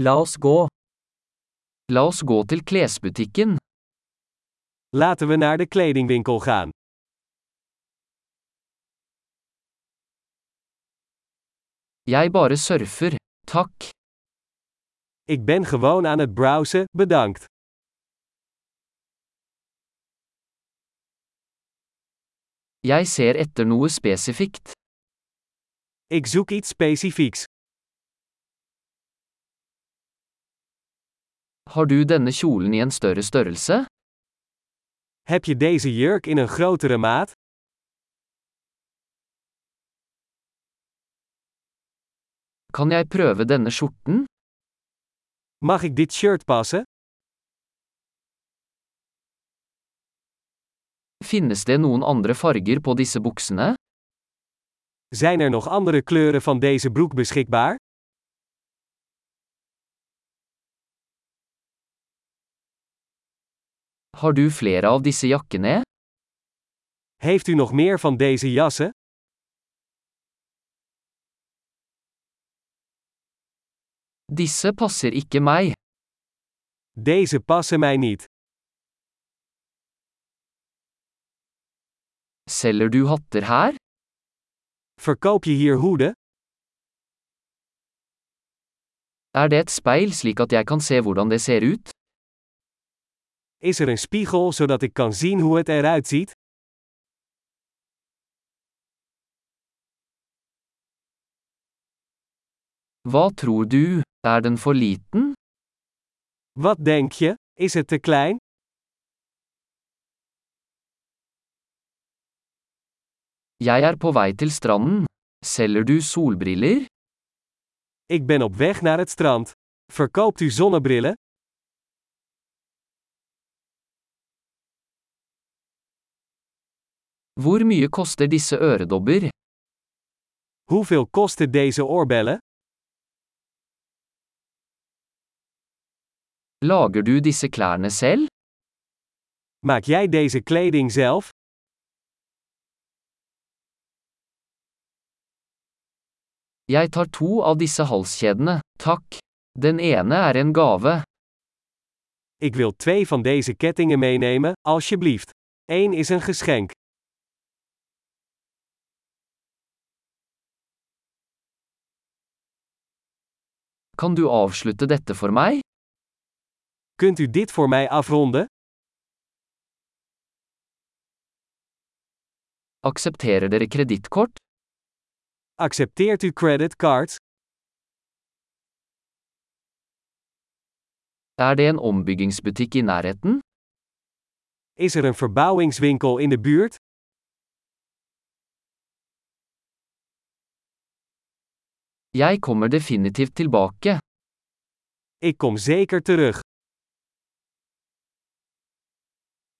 La oss gå. La oss gå til klesbutikken. Laten we naar de kledingwinkel gaan. Jeg bare surfer. Takk. Ik ben gewoon aan het browsen, bedankt. Jeg ser etter noe spesifikt. Ik zoek iets specifieks. Har du denne kjolen i en større størrelse? Heb je deze jurk in een grotere maat? Kan jeg prøve denne skjorten? Mag ik dit shirt passen? Finnes det noen andre farger på disse buksene? Zijn er nog andere kleuren van deze broek beschikbaar? Har du flere av disse jakkene? Heeft u nog meer van deze jassen? Disse passer ikke meg. Deze passen mij niet. Selger du hatter her? Verkoop je hier hoeden? Er det et speil slik at jeg kan se hvordan det ser ut? Is er een spiegel zodat ik kan zien hoe het eruit ziet? Hva tror du, er den for liten? Wat denk je? Is het te klein? Jeg er på vei til stranden. Selger du solbriller? Ik ben op weg naar het strand. Verkoopt u zonnebrillen? Hvor mye koster disse øredobber? Hoeveel kosten deze oorbellen? Lager du disse klærne selv? Maak jij deze kleding zelf? Jeg tar to av disse halskjedene, takk. Den ene er en gave. Ik wil twee van deze kettingen meenemen, alsjeblieft. Eén is een geschenk. Kan du avslutte dette for meg? Kunt u dit voor mij afronden? Aksepterer dere kredittkort? Accepteert u creditcards? Er det en ombyggingsbutikk i nærheten? Is er een verbouwingswinkel in de buurt? Jeg kommer definitivt tilbake. Ik kom zeker terug.